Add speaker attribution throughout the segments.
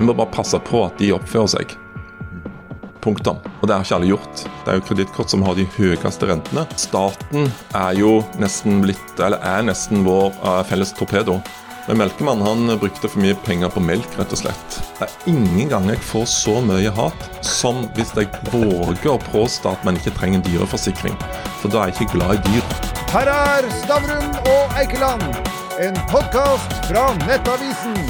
Speaker 1: Vi må bare passe på at de oppfører seg. Punktum. Og det har ikke alle gjort. Det er jo kredittkort som har de høyeste rentene. Staten er jo nesten blitt, eller er nesten vår uh, felles torpedo. Men Melkemann han brukte for mye penger på melk, rett og slett. Det er ingen gang jeg får så mye hat som hvis jeg våger å påstå at man ikke trenger dyreforsikring. For da er jeg ikke glad i dyr.
Speaker 2: Her er Stavrum og Eikeland, en podkast fra Nettavisen.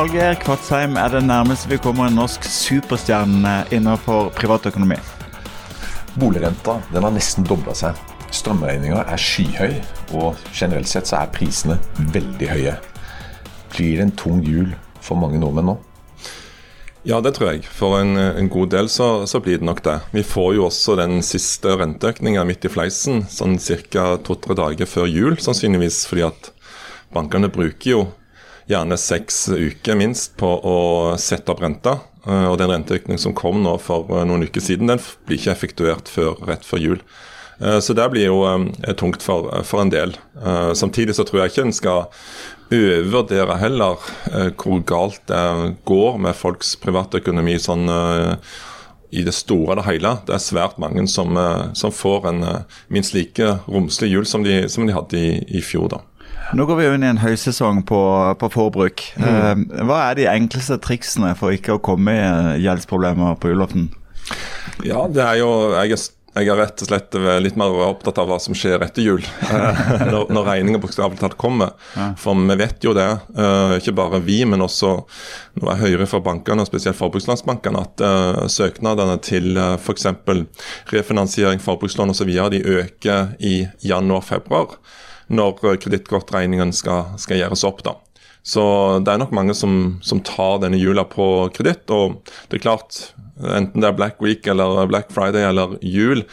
Speaker 3: Hallgeir Kvatsheim er det nærmeste vi kommer en norsk superstjerne innenfor privatøkonomi.
Speaker 4: Boligrenta den har nesten dobla seg. Strømregninga er skyhøy, og generelt sett så er prisene veldig høye. Blir det en tung jul for mange nordmenn nå?
Speaker 1: Ja, det tror jeg. For en, en god del så, så, blir det nok det. Vi får jo også den siste renteøkninga midt i fleisen, sånn ca. to-tre dager før jul, sannsynligvis fordi at bankene bruker jo gjerne seks uker minst på å sette opp renta. Eh, og den renteøkningen som kom nå for eh, noen uker siden, den blir ikke effektuert før, rett før jul. Eh, så det blir jo tungt for, for, en del. Samtidig så tror jeg ikke en skal overvurdere heller hvor galt det går med folks privatøkonomi sånn i det store og det hele. Det er svært mange som, som får en minst like romslig jul som de, som de hadde i, i fjor. da.
Speaker 3: Nå går vi jo inn i en høysesong på, på forbruk. Mm. Eh, hva er de enkleste triksene for ikke å komme i gjeldsproblemer på julaften?
Speaker 1: Ja, det er jo jeg er, jeg er rett og slett litt mer opptatt av hva som skjer etter jul. når, når regninga bokstavelig talt kommer. For vi vet jo det, ikke bare vi, men også nå er høyere fra bankene, og spesielt forbrukslandsbankene, at søknadene til f.eks. refinansiering, forbrukslån osv. øker i januar-februar når eh, kredittkortregningen skal, skal, gjøres opp. da. Så det er nok mange som, som tar denne jula på kreditt. Og det er klart, enten det er Black Week eller Black Friday eller jul,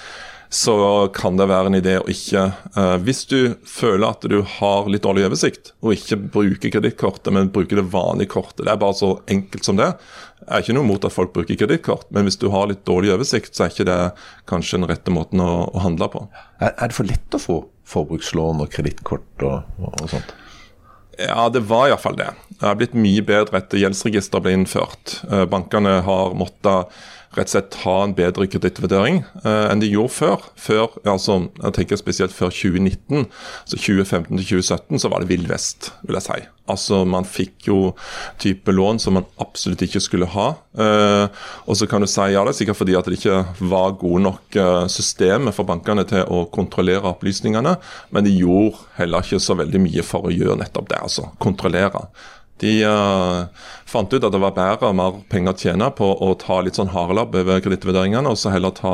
Speaker 1: så kan det være en idé å ikke uh, Hvis du føler at du har litt dårlig oversikt, og ikke bruker kredittkortet, men bruker det vanlige kortet, det er bare så enkelt som det. Jeg er ikke noe mot at folk bruker kredittkort, men hvis du har litt dårlig oversikt, så er ikke det kanskje den rette måten å, å handle på.
Speaker 4: Er, er det for lett å få forbrukslån og kredittkort og, og, sånt?
Speaker 1: Ja, det var iallfall det. Det har blitt mye bedre etter gjeldsregisteret ble innført. Eh, bankene har måttet rett og slett ha en bedre kredittvurdering eh, enn de gjorde før. Før, altså, jeg tenker spesielt før 2019, altså 2015 til 2017, så var det vill vest, vil jeg si. Altså, Man fikk jo type lån som man absolutt ikke skulle ha. Eh, og så kan du si ja, det er sikkert fordi at det ikke var gode nok systemet systemer for bankene til å kontrollere opplysningene, men de gjorde heller ikke så veldig mye for å gjøre nettopp det, altså kontrollere. De uh, fant ut at det var bedre og mer penger å tjene på å ta litt sånn hardlabb over kredittvurderingene, og så heller ta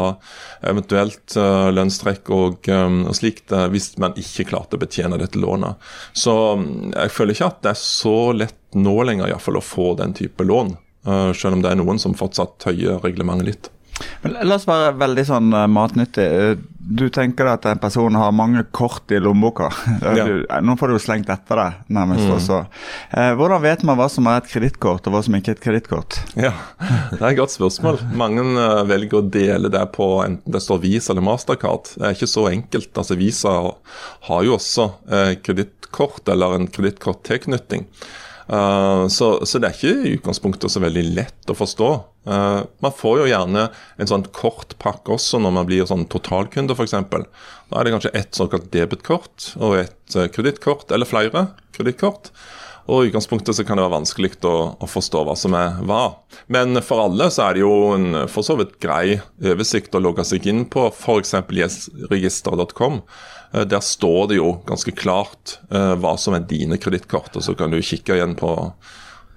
Speaker 1: eventuelt uh, lønnstrekk og, um, og slikt uh, hvis man ikke klarte å betjene dette lånet. Så um, jeg føler ikke at det er så lett nå lenger i hvert fall, å få den type lån, selv om det er noen som fortsatt tøyer reglementet litt.
Speaker 3: Men la oss være veldig sånn uh, matnyttig. Eh, du tenker at en person har mange kort i lommeboka. Ja. nå får du jo slengt etter deg, nærmest. Mm. også. Hvordan vet man hva som er et kredittkort, og hva som ikke er et kredittkort?
Speaker 1: Ja, det er et godt spørsmål. Mange velger å dele det på enten det står Visa eller Mastercard. Det er ikke så enkelt. Altså Visa har jo også kredittkort eller en kredittkorttilknytning. Uh, så, så, det er ikke i utgangspunktet så veldig lett å forstå. Uh, man får jo gjerne en sånn kort pakke også når man blir sånn totalkunde, f.eks. Da er det kanskje ett såkalt debetkort og et uh, kredittkort, eller flere kredittkort. Og I utgangspunktet så kan det være vanskelig å, å, forstå hva som er hva. Men for alle så er det jo en for så vidt grei oversikt å logge seg inn på f.eks. gjesregister.com. Eh, der står det jo ganske klart uh, hva som er dine kredittkort, og så kan du kikke igjen på,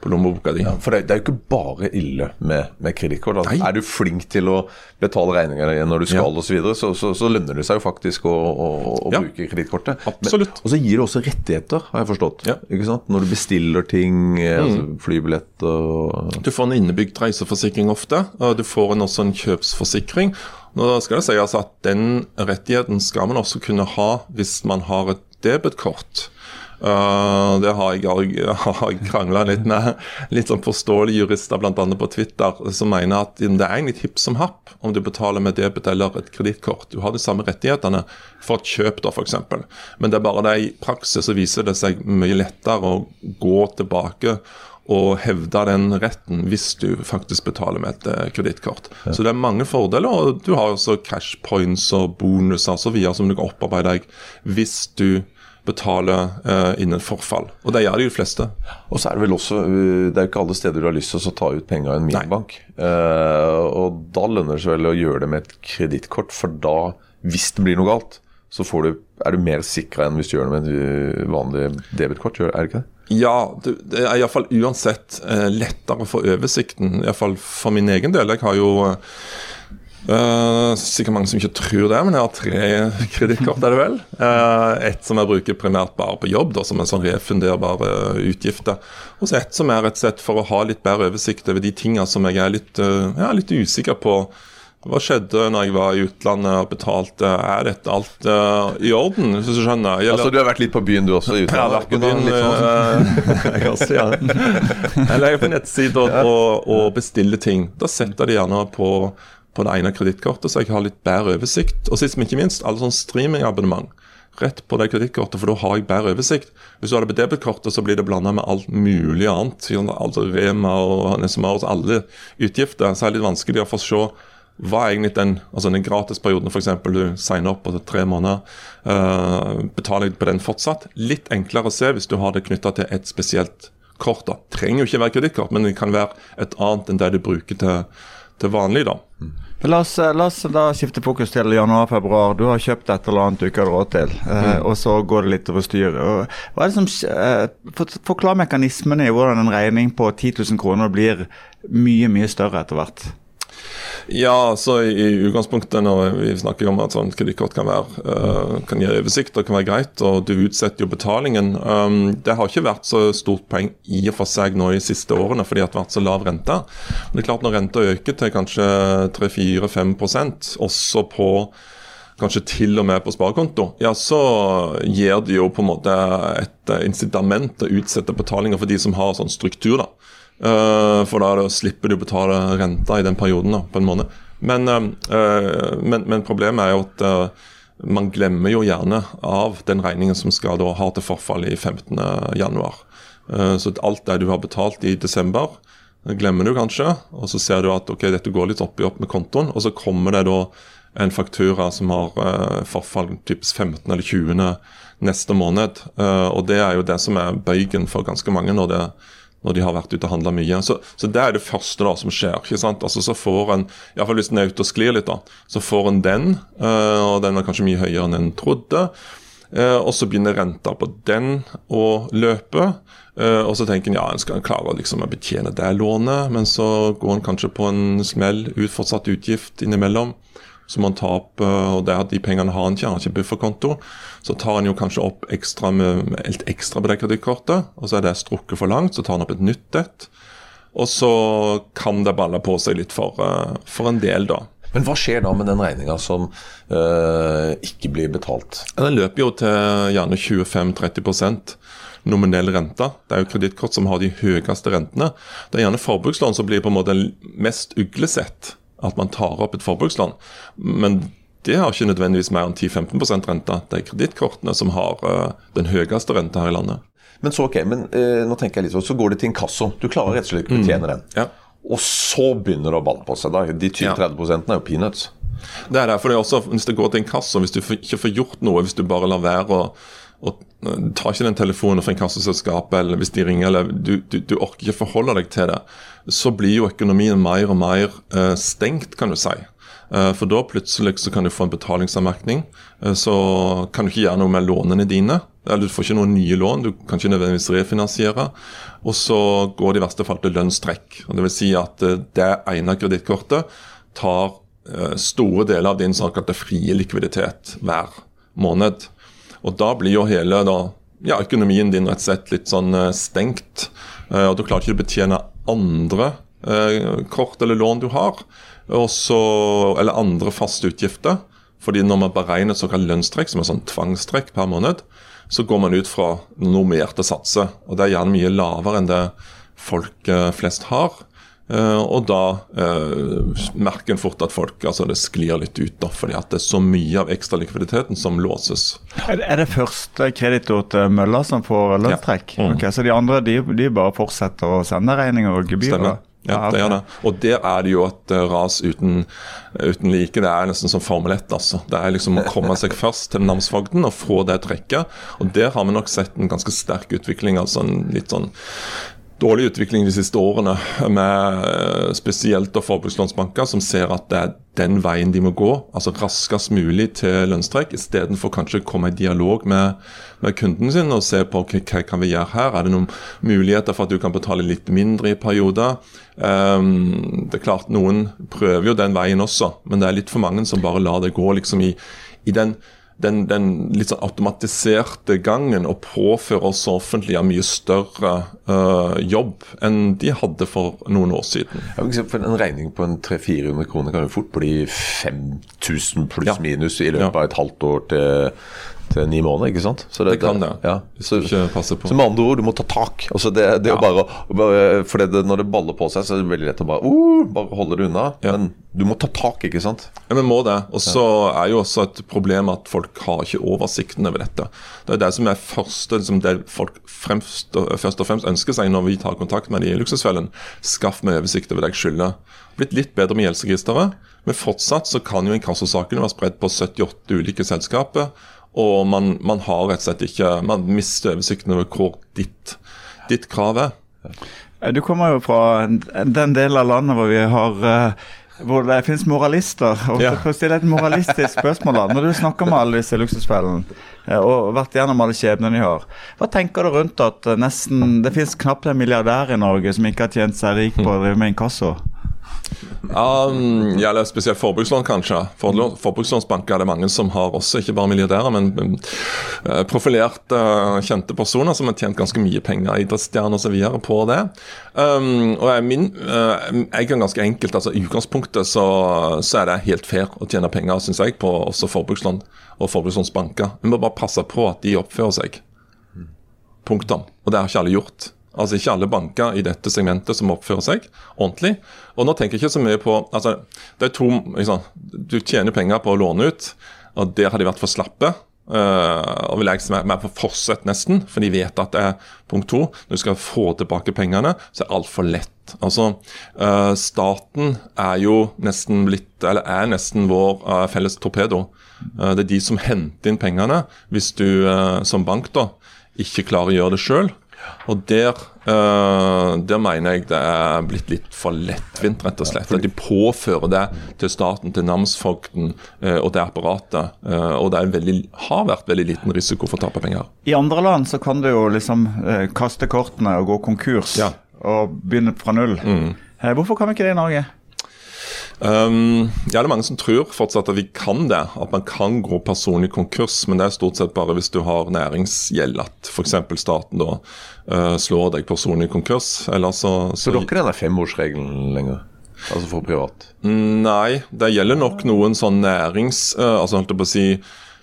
Speaker 1: på lommeboka di.
Speaker 4: Ja, for det, det, er jo ikke bare ille med, med kredittkort. Altså. Er du flink til å betale regninger når du skal ja. osv., så, videre, så, så, så lønner det seg jo faktisk å, å, å ja. bruke kredittkortet. Og så gir det også rettigheter, har jeg forstått. Ja. Når du bestiller ting, eh, mm. altså flybillett og
Speaker 1: Du får en innebygd reiseforsikring ofte, og du får en, også en kjøpsforsikring. Nå skal det sies at Den rettigheten skal man også kunne ha hvis man har et debetkort. Uh, det har jeg, jeg krangla litt med litt sånn forståelige jurister bl.a. på Twitter som mener at det er egentlig hipp som happ om du betaler med debet eller et kredittkort. Du har de samme rettighetene for et kjøp, da f.eks. Men det er bare det i praksis så viser det seg mye lettere å gå tilbake å hevde den retten hvis du faktisk betaler med et kredittkort. Ja. Så det er mange fordeler, og du har også cash points og bonuser osv. som du kan opparbeide deg hvis du betaler uh, innen forfall. Og det gjør de fleste.
Speaker 4: Og så er det vel også Det er jo ikke alle steder du har lyst til å ta ut penger i en minibank. Uh, og da lønner det seg vel å gjøre det med et kredittkort, for da, hvis det blir noe galt, så du, er du mer sikra enn hvis du gjør det med et vanlig debitkort, er det ikke det?
Speaker 1: Ja, det er iallfall uansett eh, lettere for oversikten. Iallfall for min egen del. Jeg har jo uh, Sikkert mange som ikke tror det, men jeg har tre kredittkort, er det vel. Uh, et som jeg bruker primært bare på jobb, da, som en sånn refunderbar uh. Og så et som er rett og slett for å ha litt bedre oversikt over de tingene som jeg er litt, uh, ja, litt usikker på hva skjedde når jeg var i utlandet og betalte? Er dette alt uh, i orden? hvis du skjønner?
Speaker 4: Gjelder... Altså Du har vært litt på byen du også? i utlandet?
Speaker 1: Jeg har vært på byen. Uh, jeg, også, ja. jeg legger på nettsider og, og bestiller ting. Da setter de gjerne på, på det ene kredittkortet, så jeg har litt bedre oversikt. Og sist, men ikke minst, alle sånn streamingabonnement rett på det kredittkortet, for da har jeg bedre oversikt. Hvis du har det på debitkortet, så blir det blanda med alt mulig annet. Altså Rema og Nessemar og alle utgifter. Så er det litt vanskelig å få se hva er egentlig den, altså den gratisperioden f.eks. du signer opp på tre måneder, uh, betaler jeg på den fortsatt? Litt enklere å se hvis du har det knytta til et spesielt kort. da. Trenger jo ikke være kredittkort, men det kan være et annet enn det du bruker til, til vanlig. da.
Speaker 3: La oss, la oss, da skifte fokus til januar-februar. Du har kjøpt et eller annet du ikke har råd til, eh, mm. og så går det litt over styr. Hva er det som, eh, for, Forklar mekanismene i hvordan en regning på 10 000 kroner blir mye, mye større etter hvert.
Speaker 1: Ja, så i, i, utgangspunktet når vi snakker om at sånn kredittkort kan, uh, kan gi oversikt og kan være greit, og du utsetter jo betalingen um, Det har ikke vært så stort poeng i og for seg nå i siste årene fordi det har vært så lav rente. Men det er klart når renta øker til kanskje 3-4-5 også på kanskje til og med på sparekonto, ja, så gir det jo på en måte et incitament å utsette betalinger for de som har sånn struktur. da. Uh, for da slipper du å betale renta i den perioden da, på en måned. Men, uh, men, men problemet er jo at man glemmer jo gjerne av den regningen som skal da ha til forfall i 15.1. Så alt det du har betalt i desember, glemmer du kanskje. Og så ser du at ok, dette går litt opp i opp med kontoen, og så kommer det da en faktura som har forfall typisk 15. eller 20. neste måned. og det er jo det som er bøygen for ganske mange når det når de har vært ute og handla mye. Så, så, det er det første da som skjer. ikke sant? Altså Så får en, iallfall hvis den er ute og sklir litt, da, så får en den, uh, og den er kanskje mye høyere enn en trodde. Uh, og så begynner renta på den å løpe. Uh, og så tenker en ja, en skal klare liksom, å betjene det lånet, men så går en kanskje på en smell, utfortsatt utgift innimellom som man tar opp, og det at de pengene har han ikke, han har ikke bufferkonto. Så tar han jo kanskje opp ekstra med, et ekstra på det kredittkortet, og så er det strukket for langt, så tar han opp et nytt et. Og så kan det balle på seg litt for, uh, for en del, da.
Speaker 4: Men hva skjer da med den regninga som øh, ikke blir betalt?
Speaker 1: Den løper jo til gjerne 25-30% nominell rente. Det er jo kredittkort som har de høyeste rentene. Det er gjerne forbrukslån som blir på en måte mest uglesett at man tar opp et forbrukslån. Men det har ikke nødvendigvis mer enn 10-15 rente. Det er kredittkortene som har uh, den høyeste renta her i landet.
Speaker 4: Men så ok, men eh, nå tenker jeg litt sånn, så går det til inkasso. Du klarer rett og slett ikke å betjene mm. den.
Speaker 1: Ja.
Speaker 4: Og så begynner det å balle på seg. da. De 20-30 ja. er jo peanuts.
Speaker 1: Det er det. for det også, Hvis det går til inkasso, hvis du ikke får gjort noe, hvis du bare lar være å og eh, tar ikke den telefonen fra inkassoselskapet, eller hvis de ringer, eller du, du, du, orker ikke forholde deg til det, så blir jo økonomien mer og mer uh, stengt, kan du si. Uh, for da plutselig så kan du få en betalingsanmerkning. Uh, så kan du ikke gjøre noe med lånene dine. Eller du får ikke noen nye lån, du kan ikke nødvendigvis refinansiere. Og så går det i verste fall til lønnstrekk. Vil si at det ene kredittkortet tar store deler av din såkalte frie likviditet hver måned. Og da blir jo hele da, ja, økonomien din rett og slett litt sånn stengt. og Du klarer ikke å betjene andre eh, kort eller lån du har, også, eller andre faste utgifter. Fordi når man beregner såkalt lønnstrekk, som er sånn tvangstrekk per måned, så går man ut fra normerte satser. Og det er gjerne mye lavere enn det folk eh, flest har. Uh, og da uh, merker en fort at folk altså det sklir litt ut, da, fordi at det er så mye av ekstra likviditeten som låses.
Speaker 3: Er, er det første kreditor til Mølla som får lønnstrekk? Ja. Mm. Okay, så de andre de, de, bare fortsetter å sende regninger og gebyrer?
Speaker 1: Stemmer. Ja, det gjør det. Og der er det jo et ras uten, uten like. Det er nesten som Formel 1. altså. Det er liksom å komme seg først til namsfogden og få det trekket. Og der har vi nok sett en ganske sterk utvikling. altså en litt sånn dårlig utvikling de siste årene, med eh, spesielt forbrukslånsbanker som ser at det er den veien de må gå, altså raskest mulig til lønnstrekk, istedenfor kanskje å komme i dialog med, med, kunden sin og se på okay, hva kan vi gjøre her. Er det noen muligheter for at du kan betale litt mindre i perioder? Um, det er klart Noen prøver jo den veien også, men det er litt for mange som bare lar det gå liksom i, i den den, den, litt sånn automatiserte gangen og påføre oss offentlige mye større uh, jobb enn de hadde for noen år siden.
Speaker 4: For En regning på en 300-400 kroner kan jo fort bli 5000 pluss ja. minus i løpet av et halvt år til, til ni måneder, ikke sant?
Speaker 1: Så det, det kan det.
Speaker 4: Ja. Så, så, med andre ord, du må ta tak. Altså det, det ja. bare, bare, for det, Når det baller på seg, så er det veldig lett å bare, uh, bare holde det unna. Ja. Men du må ta tak, ikke sant?
Speaker 1: Ja, vi må det. Og så er jo også et problem at folk har ikke oversikten over dette. Det er det som er første, liksom det folk fremst, først og fremst ønsker seg når vi tar kontakt med de i Luksusfellen. Skaff meg oversikt over det jeg skylder. Blitt litt bedre med gjeldsregisteret, men fortsatt så kan jo inkassosakene være spredt på 78 ulike selskaper. Og man, man, har rett og slett ikke Man mister oversikten over hvor ditt, ditt krav er.
Speaker 3: Du kommer jo fra den delen av landet hvor vi har uh, hvor det finnes moralister. Og ja. For å stille et moralistisk spørsmål da, Når du snakker med alle disse luksusfellene eh, og vært gjennom alle skjebnene de har, hva tenker du rundt at nesten det finnes knapt en milliardær i Norge som ikke har tjent seg rik på å drive med inkasso?
Speaker 1: Um, ja, eller spesielt forbrukslån, kanskje. For, forbrukslånsbanker er det mange som har også, ikke bare milliardærer, men uh, profilerte, uh, kjente personer som har tjent ganske mye penger, idrettsstjerner osv. på det. Um, og jeg, min, uh, jeg er ganske enkelt. altså I utgangspunktet så, så er det helt fair å tjene penger, syns jeg, på også forbrukslån og forbrukslånsbanker. Vi må bare passe på at de oppfører seg. Punktum. Og det har ikke alle gjort. Altså ikke alle banker i dette segmentet som oppfører seg ordentlig. Og nå tenker jeg ikke så mye på altså det er to, liksom, Du tjener penger på å låne ut, og der har de vært for slappe. Uh, og vil jeg være med på forsett, nesten, for de vet at det er punkt to. Når du skal få tilbake pengene, så er det altfor lett. Altså, uh, Staten er jo nesten blitt, eller er nesten vår uh, felles torpedo. det er de som henter inn pengene, hvis du som bank da ikke klarer å gjøre det sjøl. Og der, uh, der, mener jeg det er blitt litt for lettvint, rett og slett. At de påfører det til staten, til namsfogden uh, og det apparatet. Uh, og det veldig, har vært veldig liten risiko for å tape penger.
Speaker 3: I andre land så kan du jo liksom kaste kortene og gå konkurs ja. og begynne fra null. Mm. hvorfor kan vi ikke det i Norge?
Speaker 1: Um, ja, det er mange som tror fortsatt at vi kan det, at man kan gå personlig konkurs. Men det er stort sett bare hvis du har næringsgjeld at f.eks. staten da uh, slår deg personlig konkurs. Eller så,
Speaker 4: så, så dere den femårsregelen lenger? Altså for privat?
Speaker 1: Nei, det gjelder nok noen sånn nærings... Uh, altså holdt jeg på å si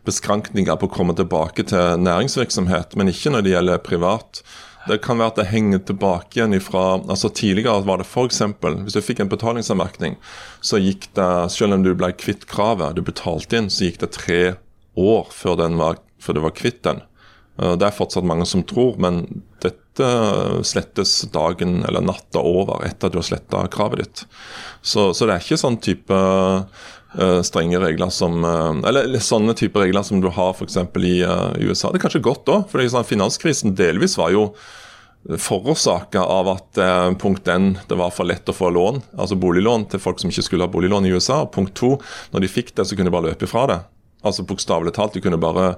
Speaker 1: beskrankninger på å komme tilbake til næringsvirksomhet, men ikke når det gjelder privat. Det kan være at det henger tilbake igjen ifra altså Tidligere var det f.eks. hvis du fikk en betalingsanmerkning, så gikk det, selv om du ble kvitt kravet, du betalte inn, så gikk det tre år før, var, før du var kvitt den. Eh, det er fortsatt mange som tror, men dette slettes dagen eller natta over etter at du har sletta kravet ditt. Så, så, det er ikke sånn type uh, strenge regler som uh, Eller sånne type regler som du har f.eks. i USA. Det er kanskje godt da, for sånn, finanskrisen delvis var jo forårsaka av at eh, punkt 1, det var for lett å få lån, altså boliglån til folk som ikke skulle ha boliglån i USA. Og punkt 2, når de fikk det, så kunne de bare løpe ifra det. Altså Bokstavelig talt, de kunne bare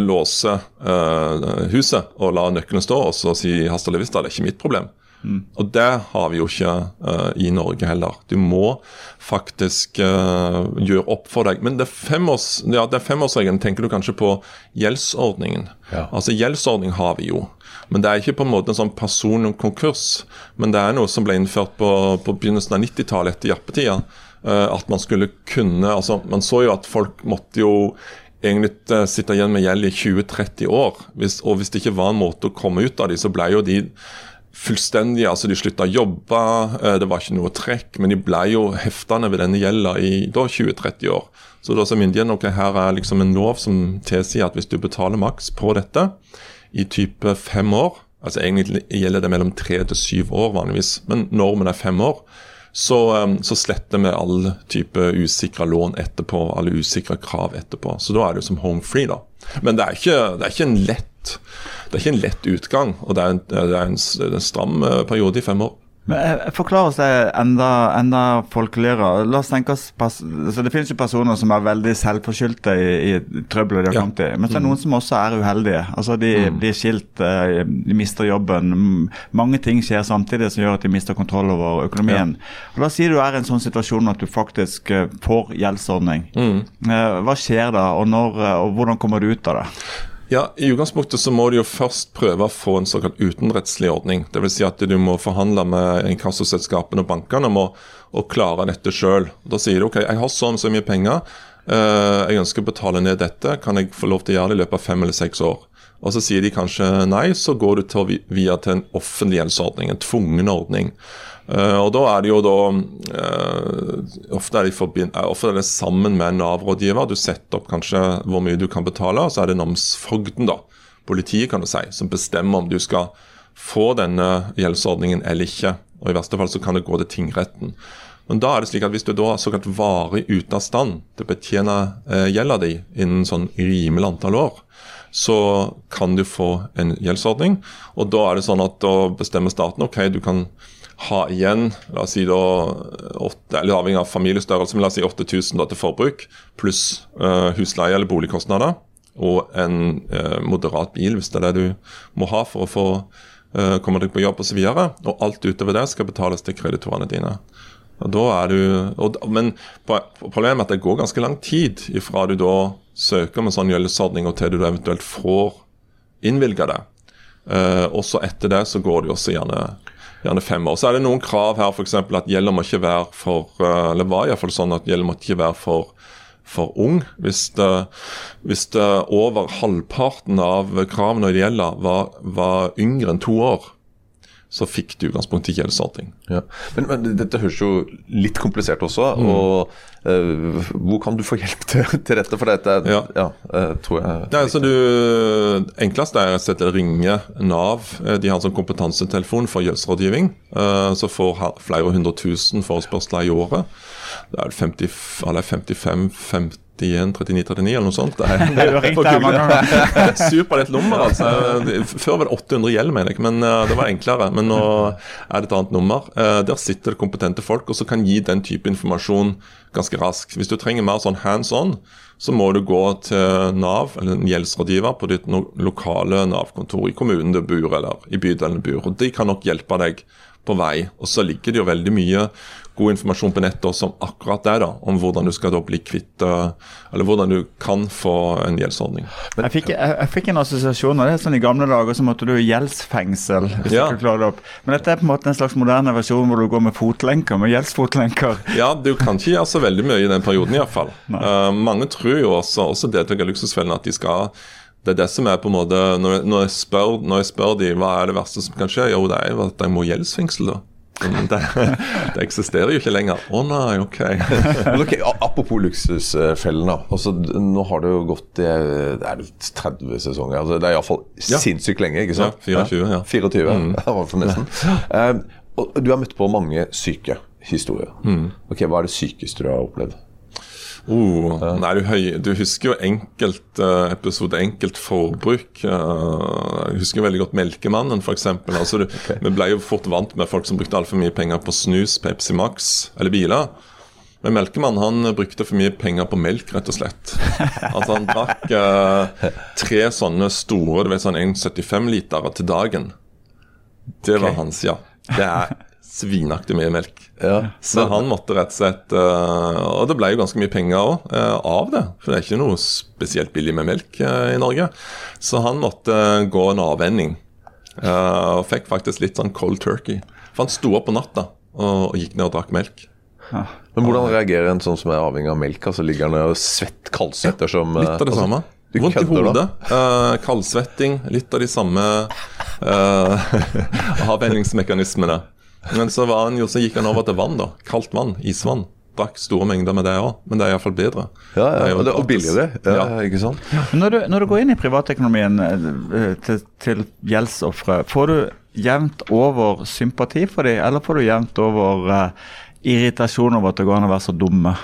Speaker 1: låse øh, huset og la nøkkelen stå og så si 'hasta la vista', det er ikke mitt problem. Mm. Og det har vi jo ikke uh, i Norge heller. Du må faktisk uh, gjøre opp for deg. Men det, femårs, ja, det femårsregelen tenker du kanskje på gjeldsordningen. Ja. Altså Gjeldsordning har vi jo. Men det er ikke på en måte en sånn personlig konkurs. Men det er noe som ble innført på, på begynnelsen av 90-tallet etter jappetida. Uh, at man skulle kunne altså Man så jo at folk måtte jo egentlig sitte igjen med gjeld i 20-30 år. Hvis, og hvis det ikke var en måte å komme ut av de, så ble jo de fullstendig altså De slutta å jobbe, eh, det var ikke noe trekk. Men de ble jo heftende ved denne gjelda i da 20-30 år. Så da sa myndighetene ok, her er liksom en lov som tilsier at hvis du betaler maks på dette i type fem år, altså egentlig gjelder det mellom tre til syv år vanligvis, men normen er fem år, så, um, så sletter vi alle type usikra lån etterpå, alle usikra krav etterpå. Så da er det som home free, da. Men det er ikke, det er ikke en lett det er ikke en lett utgang, og det er en, det er en, en stram eh, periode i fem år.
Speaker 3: Eh, Forklar oss det enda, enda folkeligere. La oss tenke oss altså Det finnes jo personer som er veldig selvforskyldte i, i trøbbelet de har ja. kommet i. Men så er det noen som også er uheldige. Altså De mm. blir skilt, eh, de mister jobben. Mange ting skjer samtidig som gjør at de mister kontroll over økonomien. Ja. La oss si du er i en sånn situasjon at du faktisk eh, får gjeldsordning. Mm. Hva skjer da, og, når, og hvordan kommer du ut av det?
Speaker 1: Ja, I utgangspunktet så må du jo først prøve å få en såkalt utenrettslig ordning. Dvs. Si at du må forhandle med inkassoselskapene og bankene om å, klare dette sjøl. Da sier du ok, jeg har sånn så mye penger, uh, jeg ønsker å betale ned dette, kan jeg få lov til å gjøre det i løpet av fem eller seks år? Og Så sier de kanskje nei, så går du til, via til en offentlig gjeldsordning, en tvungen ordning. Uh, og da er det jo da uh, ofte, er forbind, uh, ofte er det sammen med en Nav-rådgiver. Du setter opp kanskje hvor mye du kan betale, og så er det namsfogden, da, politiet kan du si, som bestemmer om du skal få denne gjeldsordningen eller ikke. Og I verste fall så kan det gå til tingretten. Men da er det slik at hvis du da er såkalt varig ute av stand til å betjene eh, gjelda di innen sånn rimelig antall år, så kan du få en gjeldsordning. Og da er det sånn at da bestemmer staten ok, du kan ha igjen la oss si da, 8, eller avhengig av familiestørrelse, men la oss si 8000 til forbruk, pluss uh, husleie eller boligkostnader. Og en uh, moderat bil, hvis det er det du må ha for å få uh, komme deg på jobb osv. Og, så og alt utover det skal betales til kreditorene dine. Og da er du, og, men problemet er at det går ganske lang tid ifra du da søker om en sånn gjeldsordning og til du eventuelt får innvilga det. Uh, også etter det så går det jo også gjerne gjerne fem år. Så er det noen krav her, f.eks. at gjelden må ikke være for uh, Eller var iallfall sånn at gjelda må ikke være for for ung. Hvis, det, hvis det over halvparten av kravene det gjelder, var, var yngre enn to år, så fikk du i gjeldsordning.
Speaker 4: Ja. Men, men, dette høres jo litt komplisert også. Mm. og uh, Hvor kan du få hjelp til, til dette? For dette ja. Ja, uh, tror jeg
Speaker 1: det, altså, du, enklest er å ringe Nav. Eh, de har en sånn kompetansetelefon for gjeldsrådgivning. Uh, så får flere hundre tusen forespørsler i året. Det er 50, 55 50 31, 39, 39 eller noe sånt. Det er, det er er Superlett nummer, altså. Før var det 800 gjeld, mener jeg, men uh, det var enklere. Men nå er det et annet nummer. Uh, der sitter det kompetente folk og så kan gi den type informasjon ganske raskt. Hvis du trenger mer sånn hands on, så må du gå til Nav, eller en gjeldsrådgiver, på ditt lokale Nav-kontor i kommunen du bor, eller i bydelen du bor. Og De kan nok hjelpe deg på vei. Og så ligger det jo veldig mye god informasjon på nettet også om akkurat det, da, om hvordan du skal da bli kvitt Eller hvordan du kan få en gjeldsordning.
Speaker 3: Men, jeg, fikk, jeg, jeg, fikk, en assosiasjon av det. sånn I gamle dager så måtte du i gjeldsfengsel hvis ja. du ikke klare det opp. Men dette er på en måte en slags moderne versjon hvor du går med fotlenker, med gjeldsfotlenker.
Speaker 1: Ja, du kan ikke gjøre så veldig mye i den perioden iallfall. Uh, mange tror jo også, også deltakere i Luksusfellen, at de skal det er det som er på en måte Når, når, jeg, spør, når jeg spør de hva er det verste som kan skje, jo det er jo at jeg må gjeldsfengsel. da. Det, det, eksisterer jo ikke lenger. Å oh, nei, ok.
Speaker 4: okay apropos luksusfellen. Altså, nå har det jo gått det er 30 sesonger. Altså, det er iallfall ja. sinnssykt lenge. ikke sant?
Speaker 1: Ja, 24. Ja.
Speaker 4: 24, mm. nesten. Um, og du har møtt på mange syke historier. Mm. Ok, Hva er det sykeste du har opplevd?
Speaker 1: Oh, nei, du, du, husker jo enkelt uh, episode, enkelt forbruk. Uh, jeg husker veldig godt Melkemannen, f.eks. Altså, okay. Vi ble jo fort vant med folk som brukte altfor mye penger på snus, Pepsi Max eller biler. Men Melkemannen han brukte for mye penger på melk, rett og slett. Altså Han drakk uh, tre sånne store du vet, sånn 1,75 liter til dagen. Det var okay. hans, ja. Det er svinaktig mye melk. Ja. Så han måtte rett og slett uh, Og det ble jo ganske mye penger òg uh, av det, for det er ikke noe spesielt billig med melk uh, i Norge. Så han måtte gå en avvenning, og fikk faktisk litt sånn cold turkey. For han sto opp på natta og, og gikk ned og drakk melk.
Speaker 4: Ja. Men hvordan reagerer en sånn som er avhengig av melk? Altså Ligger han og svett, kaldsvetter som
Speaker 1: Litt av det samme. Vondt i hodet, uh, kaldsvetting, litt av de samme uh, avvenningsmekanismene. Men så, var han jo, så gikk han over til vann, da. Kaldt vann. Isvann. Drakk store mengder med det òg, men det er iallfall bedre.
Speaker 4: Ja,
Speaker 1: Det er
Speaker 4: ja, og, det, og billigere. Ja,
Speaker 1: Ja.
Speaker 4: Ikke sant?
Speaker 3: Når du, når du går inn i privatøkonomien eh, til, til gjeldsofre, får du jevnt over sympati for dem, eller får du jevnt over uh, irritasjon over at det går an å være så dumme?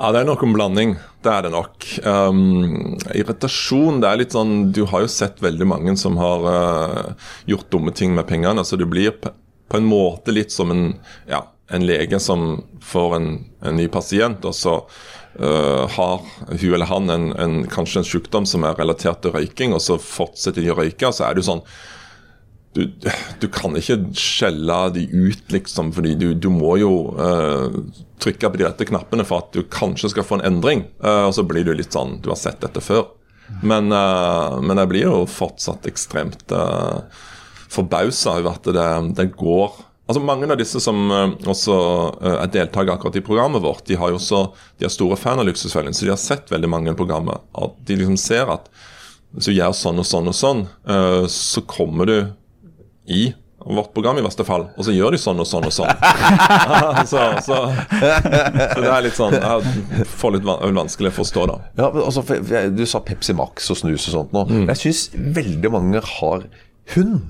Speaker 1: Ja, det er nok en blanding. Det er det nok. Um, irritasjon det er litt sånn Du har jo sett veldig mange som har uh, gjort dumme ting med pengene. Så det blir på, en måte litt som en, ja, en lege som får en, en ny pasient, og så uh, har hun eller han en, en, kanskje en sykdom som er relatert til røyking, og så fortsetter de å røyke. Så er det jo sånn du, du kan ikke skjelle de ut, liksom, fordi du, du må jo uh, trykke på de rette knappene for at du kanskje skal få en endring. Uh, og så blir du litt sånn Du har sett dette før. Men, uh, men jeg blir jo fortsatt ekstremt uh, forbausa over at det, det går Altså Mange av disse som eh, også eh, er deltakere akkurat i programmet vårt, de har jo også, de er store fan av Luksusfellen, så de har sett veldig mange i programmet. At de liksom ser at hvis du gjør sånn og sånn og sånn, eh, så kommer du i vårt program i verste fall, og så gjør de sånn og sånn og sånn. så, så, så det er litt sånn Jeg får litt vanskelig å forstå, da.
Speaker 4: Ja, men altså, Du sa Pepsi Max og snus og sånt nå.
Speaker 1: Mm.
Speaker 4: Jeg syns veldig mange har hund.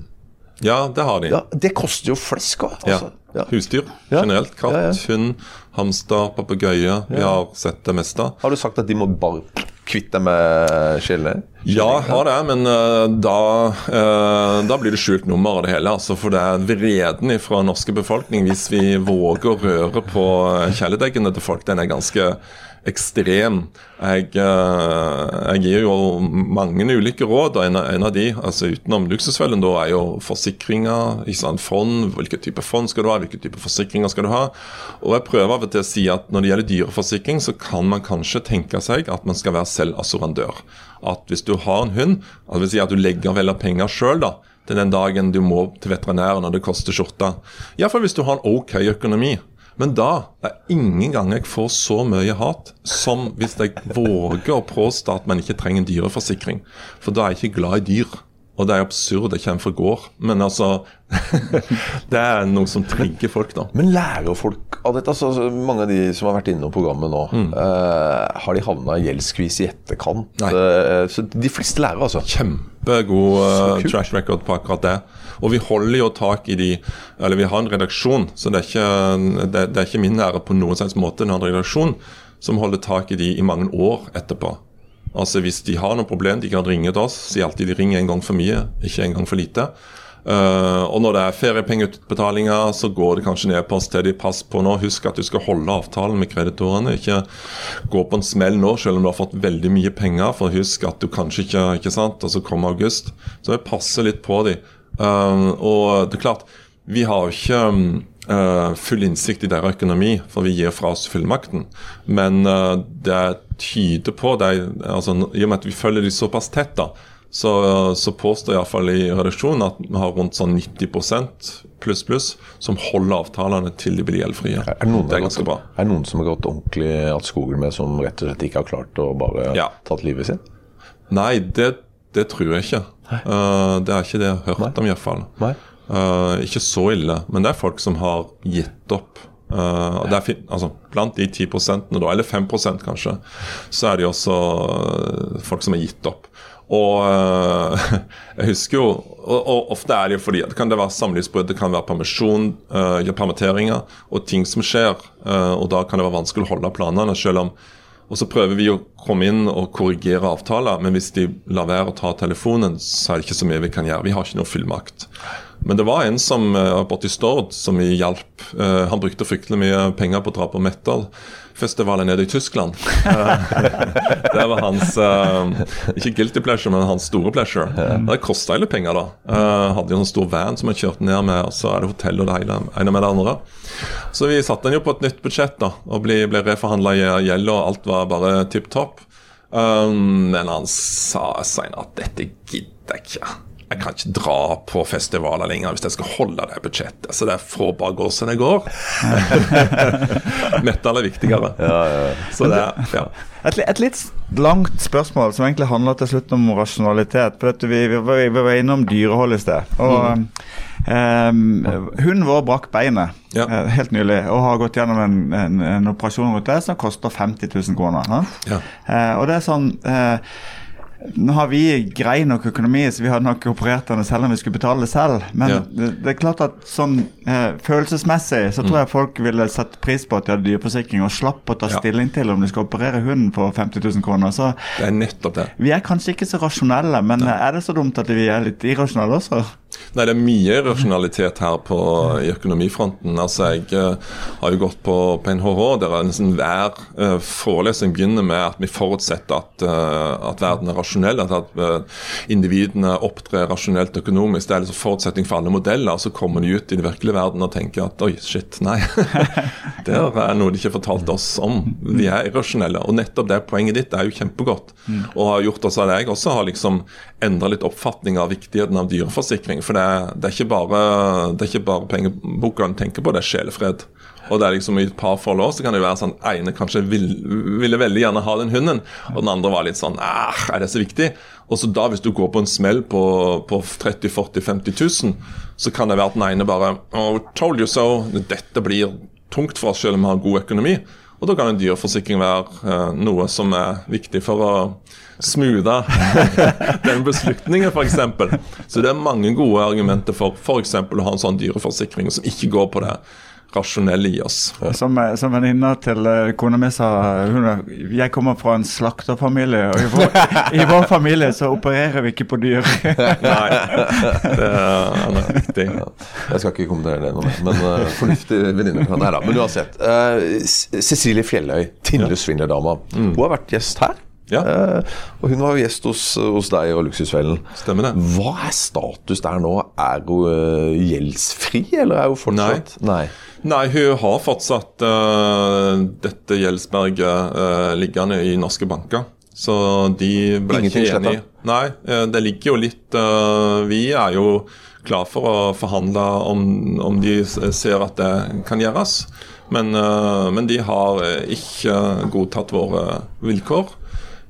Speaker 1: Ja, det har de.
Speaker 4: Ja, Det koster jo flesk òg. Altså. Ja.
Speaker 1: Husdyr generelt. Katt, hund, hamster, papegøye. Vi har sett det meste.
Speaker 4: Har du sagt at de må bare kvitte deg med skillet?
Speaker 1: Ja, jeg har det, men uh, da, uh, da blir det skjult nummer av det hele. Altså, for det er vreden fra norske befolkning hvis vi våger å røre på eh, kjæledeggene til folk. Den er ganske ekstrem. Jeg, eh, jeg gir jo mange ulike råd, og en en av de, altså utenom luksusfellen, da, er jo forsikringer. Fond. hvilken type fond skal du ha? Hvilke type forsikringer skal du ha? Og jeg prøver av og til å si at når det gjelder dyreforsikring, så kan man kanskje tenke seg at man skal være selvassurandør. At hvis du har en hund, altså vil si at du legger vel av penger sjøl. Til den dagen du må til veterinæren og det koster skjorta. Iallfall hvis du har en OK økonomi. Men da er ingen gang jeg får så mye hat som hvis jeg våger å påstå at man ikke trenger en dyreforsikring. For da er jeg ikke glad i dyr. Og det er absurd, det kommer fra gård. Men altså Det er noe som trigger folk, da.
Speaker 4: Men lærer folk av dette? Altså, mange av de som har vært innom programmet nå, eh, har de havna i gjeldsskvis i etterkant? Eh, så de fleste lærer, altså.
Speaker 1: Kjempegod uh,
Speaker 4: Så
Speaker 1: track record på akkurat det. Og vi holder jo tak i de Eller vi har en redaksjon, så det er ikke, det, det er ikke min ære på noen slags måte. En redaksjon som holder tak i de i mange år etterpå. Altså Hvis de har noe problem, de kan ringe til oss. Sier alltid de ringer en gang for mye, ikke en gang for lite. Uh, og når det er feriepengeutbetalinger, så går det kanskje ned på oss til de pass på nå. Husk at du skal holde avtalen med kreditorene. Ikke gå på en smell nå, selv om du har fått veldig mye penger. For husk at du kanskje ikke ikke sant, Og så kommer august. Så jeg passer litt på de. Eh, og det er klart, vi har jo ikke uh, full innsikt i deres økonomi, for vi gir fra oss fullmakten. Men uh, det tyder på det, altså, I og med at vi følger de såpass tett, da, så, så påstår iallfall i redaksjonen at vi har rundt sånn 90 pluss pluss som holder avtalene til de blir gjeldfrie.
Speaker 4: Er noen,
Speaker 1: det er ganske bra.
Speaker 4: er det noen som har gått ordentlig att skogen med, som rett og slett ikke har klart å bare
Speaker 1: Ja.
Speaker 4: tatt livet sitt?
Speaker 1: Nei, det, det tror jeg ikke. Uh, det er ikke det jeg har hørt om, iallfall.
Speaker 4: Nei.
Speaker 1: Uh, ikke så ille, men det er folk som har gitt opp. Uh, er fin altså, blant de 10 da, eller 5% kanskje, så er det jo også uh, folk som har gitt opp. Og uh, jeg husker jo og, og ofte er det jo fordi det kan det være samlivsbrudd, det kan være permisjon, permitteringer og ting som skjer. Og da kan det være vanskelig å holde planene, selv om og så prøver vi å komme inn og korrigere avtaler, men hvis de lar være å ta telefonen, så er det ikke så mye vi kan gjøre. Vi har ikke noe fullmakt. Men det var en som borti Stord som vi hjalp. Eh, han brukte fryktelig mye penger på å dra på metal-festivaler nede i Tyskland. Eh, det var hans eh, Ikke guilty pleasure, men hans store pleasure. Det kosta litt penger, da. Eh, hadde jo en stor van som han kjørte ned med, og så er det hotell og det hele, ene med det andre. Så vi satte den jo på et nytt budsjett, da, og ble, ble reforhandla gjeld, og alt var bare tipp topp. Men han sa seinere at dette gidder jeg ikke. Jeg kan ikke dra på festivaler lenger hvis jeg skal holde det budsjettet. Så det får bare gå som det går. Metal er viktigere. Så det, ja.
Speaker 3: Et, et litt langt spørsmål som egentlig handler til slutt om rasjonalitet. For dette, vi, vi, vi var innom dyrehold i sted. Og ehm, Hunden vår brakk beinet
Speaker 1: Ja.
Speaker 3: eh, helt nylig og har gått gjennom en, en, en operasjon rundt det som koster 50 000 kroner.
Speaker 1: Ja.
Speaker 3: Uh, og det er sånn eh, Nå har vi grei nok økonomi, så vi hadde nok operert henne selv om vi skulle betale det selv. Men
Speaker 1: Ja.
Speaker 3: det, det er klart at sånn eh, følelsesmessig så tror jeg folk ville satt pris på at de hadde dyreforsikring og slapp å ta
Speaker 1: Ja.
Speaker 3: stilling til om de skal operere hunden for 50 000 kroner. Så
Speaker 1: Det er nettopp det.
Speaker 3: vi er kanskje ikke så rasjonelle, men er det så dumt at vi er litt irrasjonelle også?
Speaker 1: Nei, Det er mye rasjonalitet her på, i økonomifronten. Altså, Jeg uh, har jo gått på, på NHH, der er nesten hver uh, forelesning begynner med at vi forutsetter at, uh, at verden er rasjonell, at, at individene opptrer rasjonelt økonomisk. Det er liksom forutsetning for alle modeller. Så kommer de ut i den virkelige verden og tenker at oi, shit, nei. det er noe de ikke har fortalt oss om. Vi er irrasjonelle. Og nettopp det poenget ditt er jo kjempegodt. Og har gjort også at jeg også har liksom endra litt oppfatning av viktigheten av dyreforsikring. For det, det er ikke bare, det er ikke bare pengeboka en tenker på, det er sjelefred. Og det er liksom I et parforhold også, så kan det være sånn ene kanskje vil, ville veldig gjerne ha den hunden, og den andre var litt sånn Er det så viktig? Og så da, hvis du går på en smell på, på 30 40 50 000, så kan det være at den ene bare oh, told you so. Dette blir tungt for oss selv om vi har god økonomi. Og da kan en dyreforsikring være eh, noe som er viktig for å smoothe den beslutningen, f.eks. Så det er mange gode argumenter for f.eks. å ha en sånn dyreforsikring som ikke går på det rasjonelle i oss.
Speaker 3: Som, eh, som venninna til eh, kona mi sa hun, Jeg kommer fra en slakterfamilie, og i vår, i vår familie så opererer vi ikke på dyr.
Speaker 1: Nei, det er er riktig.
Speaker 4: Jeg skal ikke kommentere det noe mer, men uh, fornuftig venninne kan det her, da. Men uansett. Uh, Cecilie Fjelløy, Tindle Svindlerdama. Hun har vært gjest her.
Speaker 1: Ja.
Speaker 4: Eh, og hun var jo gjest hos, hos deg og Luksusfellen.
Speaker 1: Stemmer det.
Speaker 4: Hva er status der nå? Er hun uh, gjeldsfri, eller er hun fortsatt Nei.
Speaker 1: Nei, hun har fortsatt uh, dette gjeldsberget uh, liggende i norske banker. Så de ble
Speaker 4: Ingenting
Speaker 1: ikke enige.
Speaker 4: sletta?
Speaker 1: Nei, det ligger jo litt Vi er jo klar for å forhandle om, om de ser at det kan gjøres. Men, men de har ikke godtatt våre vilkår.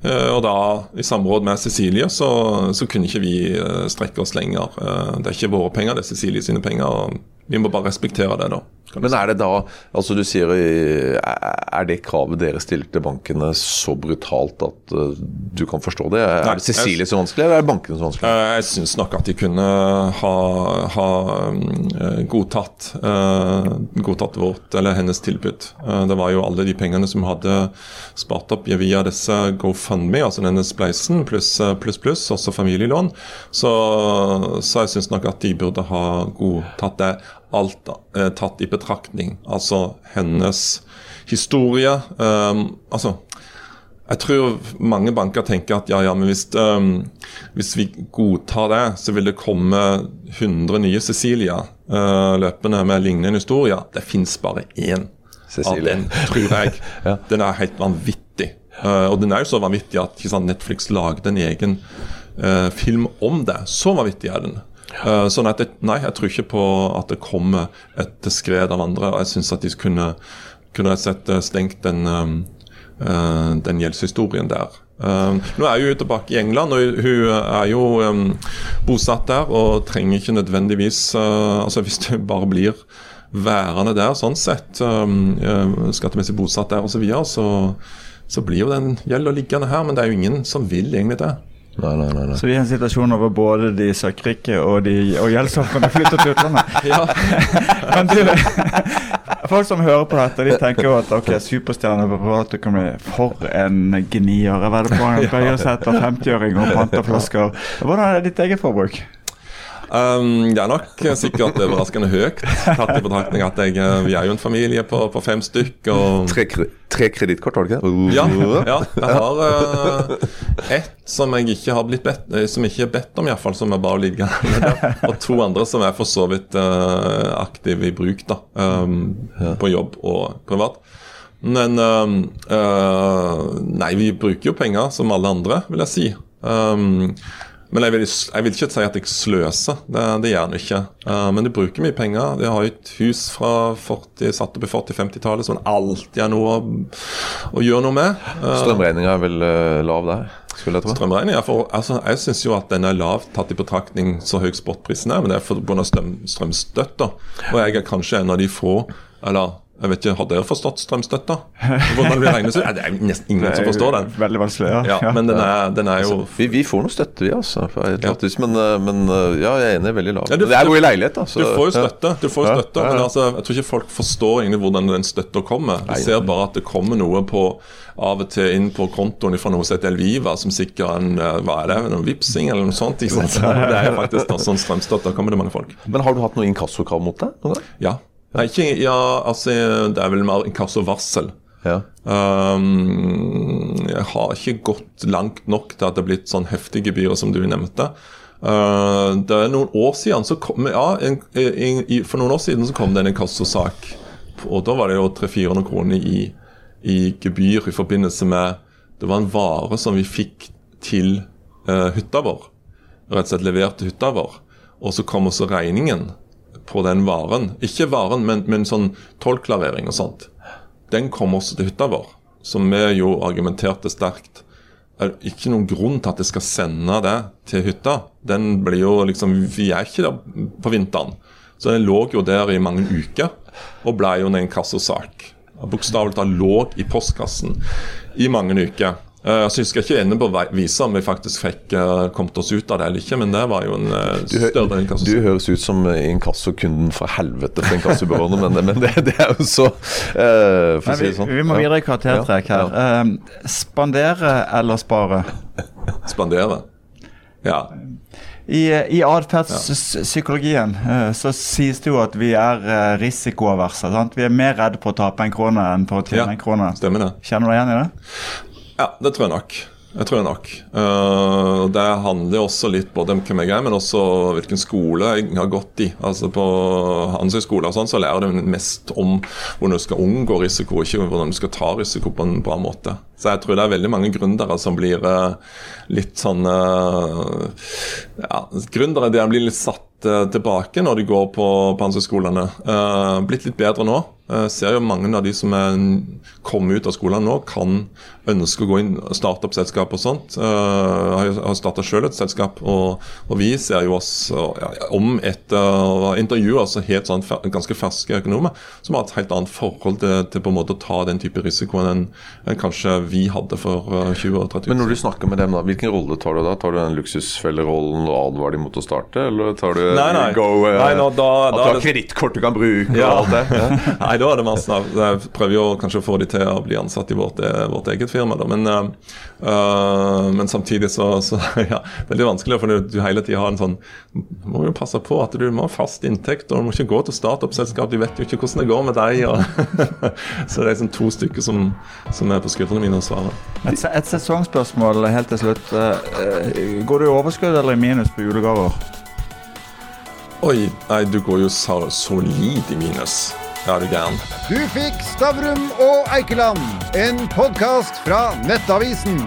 Speaker 1: Eh, Og da, i samråd med Cecilie, så, så kunne ikke vi eh, strekke oss lenger. Eh, Det er ikke våre penger, det er Cecilie sine penger. og Vi må bare respektere det, da.
Speaker 4: Men er det da Altså du sier eh, Er det kravet dere stiller til bankene så brutalt at eh, du kan forstå det? Er det Cecilie er vanskelig, eller er det bankene er vanskelig?
Speaker 1: Eh, Jeg syns nok at de kunne ha, ha godtatt, godtatt vårt, eller hennes tilbud. Det var jo alle de pengene som hadde spart opp via disse GoFundMe, altså denne spleisen, pluss pluss, pluss, også familielån. Så, så jeg syns nok at de burde ha godtatt det. Alt eh, tatt i betraktning. Altså hennes historie. Um, altså jeg tror mange banker tenker at ja, ja, men hvis, um, hvis vi godtar det, så vil det komme 100 nye Cecilia uh, løpende med lignende historier. Det fins bare én av den, tror jeg.
Speaker 4: Ja.
Speaker 1: Den er helt vanvittig. Uh, og den er jo så vanvittig at sant, Netflix lagde en egen uh, film om det. Så vanvittig er den. Eh, sånn at det, Nei, jeg tror ikke på at det kommer et skred av andre. Jeg syns at de kunne, kunne slett eh, stengt den, um, eh, den gjeldshistorien der. Eh, nå er hun tilbake i England, og hun er jo bosatt der og trenger ikke nødvendigvis eh, altså Hvis det bare blir værende der, sånn sett, eh, skattemessig bosatt der osv., så, videre, så så blir jo den gjelda liggende her. Men det er jo ingen som vil egentlig det.
Speaker 4: Nei, nei, nei. nei.
Speaker 3: Så vi i en situasjon hvor både de søkkrike og, de, og gjeldsofrene flytter til utlandet. Men du, folk som hører på dette, de tenker jo at ok, superstjerne på privatøkonomi, for en gnier. er det på han bøyer seg etter 50-åring og panter flasker. Hvordan er ditt eget forbruk?
Speaker 1: Um, Det er nok sikkert overraskende høyt, tatt i betraktning at jeg, eh, vi er jo en familie på, på fem stykk. og
Speaker 4: Tre, tre kredittkort, var det ikke det?
Speaker 1: Ja, ja jeg har uh, ett som jeg ikke har blitt bedt eh, Som ikke er bedt om, iallfall, som er bare liggende. Og to andre som er for så vidt uh, aktive i bruk, da. Um, På jobb og privat. Men um, uh, Nei, vi bruker jo penger som alle andre, vil jeg si. Um, Men jeg vil, jeg vil, ikke si at jeg sløser, det, det gjør en ikke. Uh, men du bruker mye penger. Jeg har jo et hus fra 40, satt opp i 40-50-tallet som en alltid har noe å, å, gjøre noe med.
Speaker 4: Uh, Strømregninga er vel uh, lav der? skulle
Speaker 1: jeg tro. Strømregninga, altså, Jeg syns jo at den er lav tatt i betraktning så høy spotprisen er, men det er pga. Strøm, strømstøtta. Og jeg er kanskje en av de få, eller jeg vet ikke, Har dere forstått strømstøtta? Hvordan det regnes ut? Det er nesten ingen som forstår den.
Speaker 3: Veldig vanskelig, ja.
Speaker 1: ja men den er, den er jo
Speaker 4: altså, vi, vi, får noe støtte, vi, altså. Ja. Men, eh, men, eh, ja, jeg er enig, veldig lav. Ja, du, jeg bor i leilighet, da.
Speaker 1: Så, du får jo støtte, du får jo støtte men altså, jeg tror ikke folk forstår egentlig hvordan den støtta kommer. De ser bare at det kommer noe på av og til inn på kontoen fra noe som heter Elviva, som sikrer en eh, hva er det, noen vipsing eller noe sånt. Ikke sant? Det er faktisk da, sånn strømstøtte. Da kommer det mange folk.
Speaker 4: Men har du hatt noe inkassokrav mot deg?
Speaker 1: Ja. Nei, ikke, ja, altså, det er vel mer inkassovarsel.
Speaker 4: Ja.
Speaker 1: Um, jeg har ikke gått langt nok til at det er blitt sånn heftige gebyrer som du nevnte. Uh, det er noen år siden så kom, ja, en, en, en, For noen år siden så kom det en inkassosak. Og da var det jo 300-400 kroner i, i, gebyr i forbindelse med Det var en vare som vi fikk til uh, hytta vår. Rett og slett levert til hytta vår. Og så kom også regningen på den varen. Ikke varen, men, men sånn tollklarering og sånt. Den kom også til hytta vår, som vi jo argumenterte sterkt. Det er ikke noen grunn til at jeg skal sende det til hytta. Den blir jo liksom, Vi er ikke der på vinteren. Så den lå jo der i mange uker og ble jo en kassosak. Bokstavelig talt lå i postkassen i mange uker. Uh, så jeg skal ikke ende på å vise om vi faktisk fikk uh, kommet oss ut av det eller ikke, men det var jo en uh, større
Speaker 4: inkasso. Du høres ut som inkassokunden fra helvete på inkassobyråene, men, men det, det, er jo så uh,
Speaker 3: For å si det sånn. Vi, vi må videre i karaktertrekk her. Ja, ja. spandere eller spare?
Speaker 1: spandere. Ja.
Speaker 3: I, i atferdspsykologien så sies det jo at vi er risikoaverse. Vi er mer redde på å tape en krone enn på å tjene ja, en krone.
Speaker 1: Stemmer det.
Speaker 3: Kjenner du deg igjen i det?
Speaker 1: Ja, det tror jeg nok. Jeg tror jeg nok. Uh, det handler også litt både om hvem jeg er, men også hvilken skole jeg har gått i. Altså På og sånn, så lærer du mest om hvordan du skal unngå risiko, ikke hvordan du skal ta risiko på en bra måte. Så jeg tror det er veldig mange gründere som blir uh, litt sånn uh, ja, Gründere der blir litt satt tilbake når de går på, på handelshøyskolene. blitt litt bedre nå. Jeg ser jo mange av de som er kommet ut av skolen nå, kan ønske å gå inn og starte opp selskap og sånt. Jeg har starta sjøl et selskap, og, og, vi ser jo oss ja, om etter å altså intervjua helt sånn ganske ferske økonomer som har et helt annet forhold til, til, på en måte å ta den type risiko enn, enn kanskje vi hadde for 20 og 30 år
Speaker 4: Men når du snakker med dem, da, hvilken rolle tar du da? Tar du den luksusfellerollen og advarer dem mot å starte, eller tar du
Speaker 1: nei, nei.
Speaker 4: go uh,
Speaker 1: nei, no, da,
Speaker 4: At du har kredittkort du kan bruke ja. og alt det? Ja.
Speaker 1: nei, da er det masse Jeg prøver jo kanskje å få de til å bli ansatt i vårt, vårt eget firma. Da. Men, uh, men samtidig så, så ja, det er litt vanskelig, for du hele tida har en sånn må jo passe på at du må ha fast inntekt, og du må ikke gå til startup-selskap. De vet jo ikke hvordan det går med deg. Og så det er liksom to stykker som, som er på skuldrene mine å svare.
Speaker 3: Et, et sesongspørsmål helt til slutt. Går du i overskudd eller i minus på julegaver?
Speaker 1: Oi, nei, du går jo solid i minus. Ja, du gæren.
Speaker 2: Du fikk Stavrum og Eikeland, en podkast fra Nettavisen.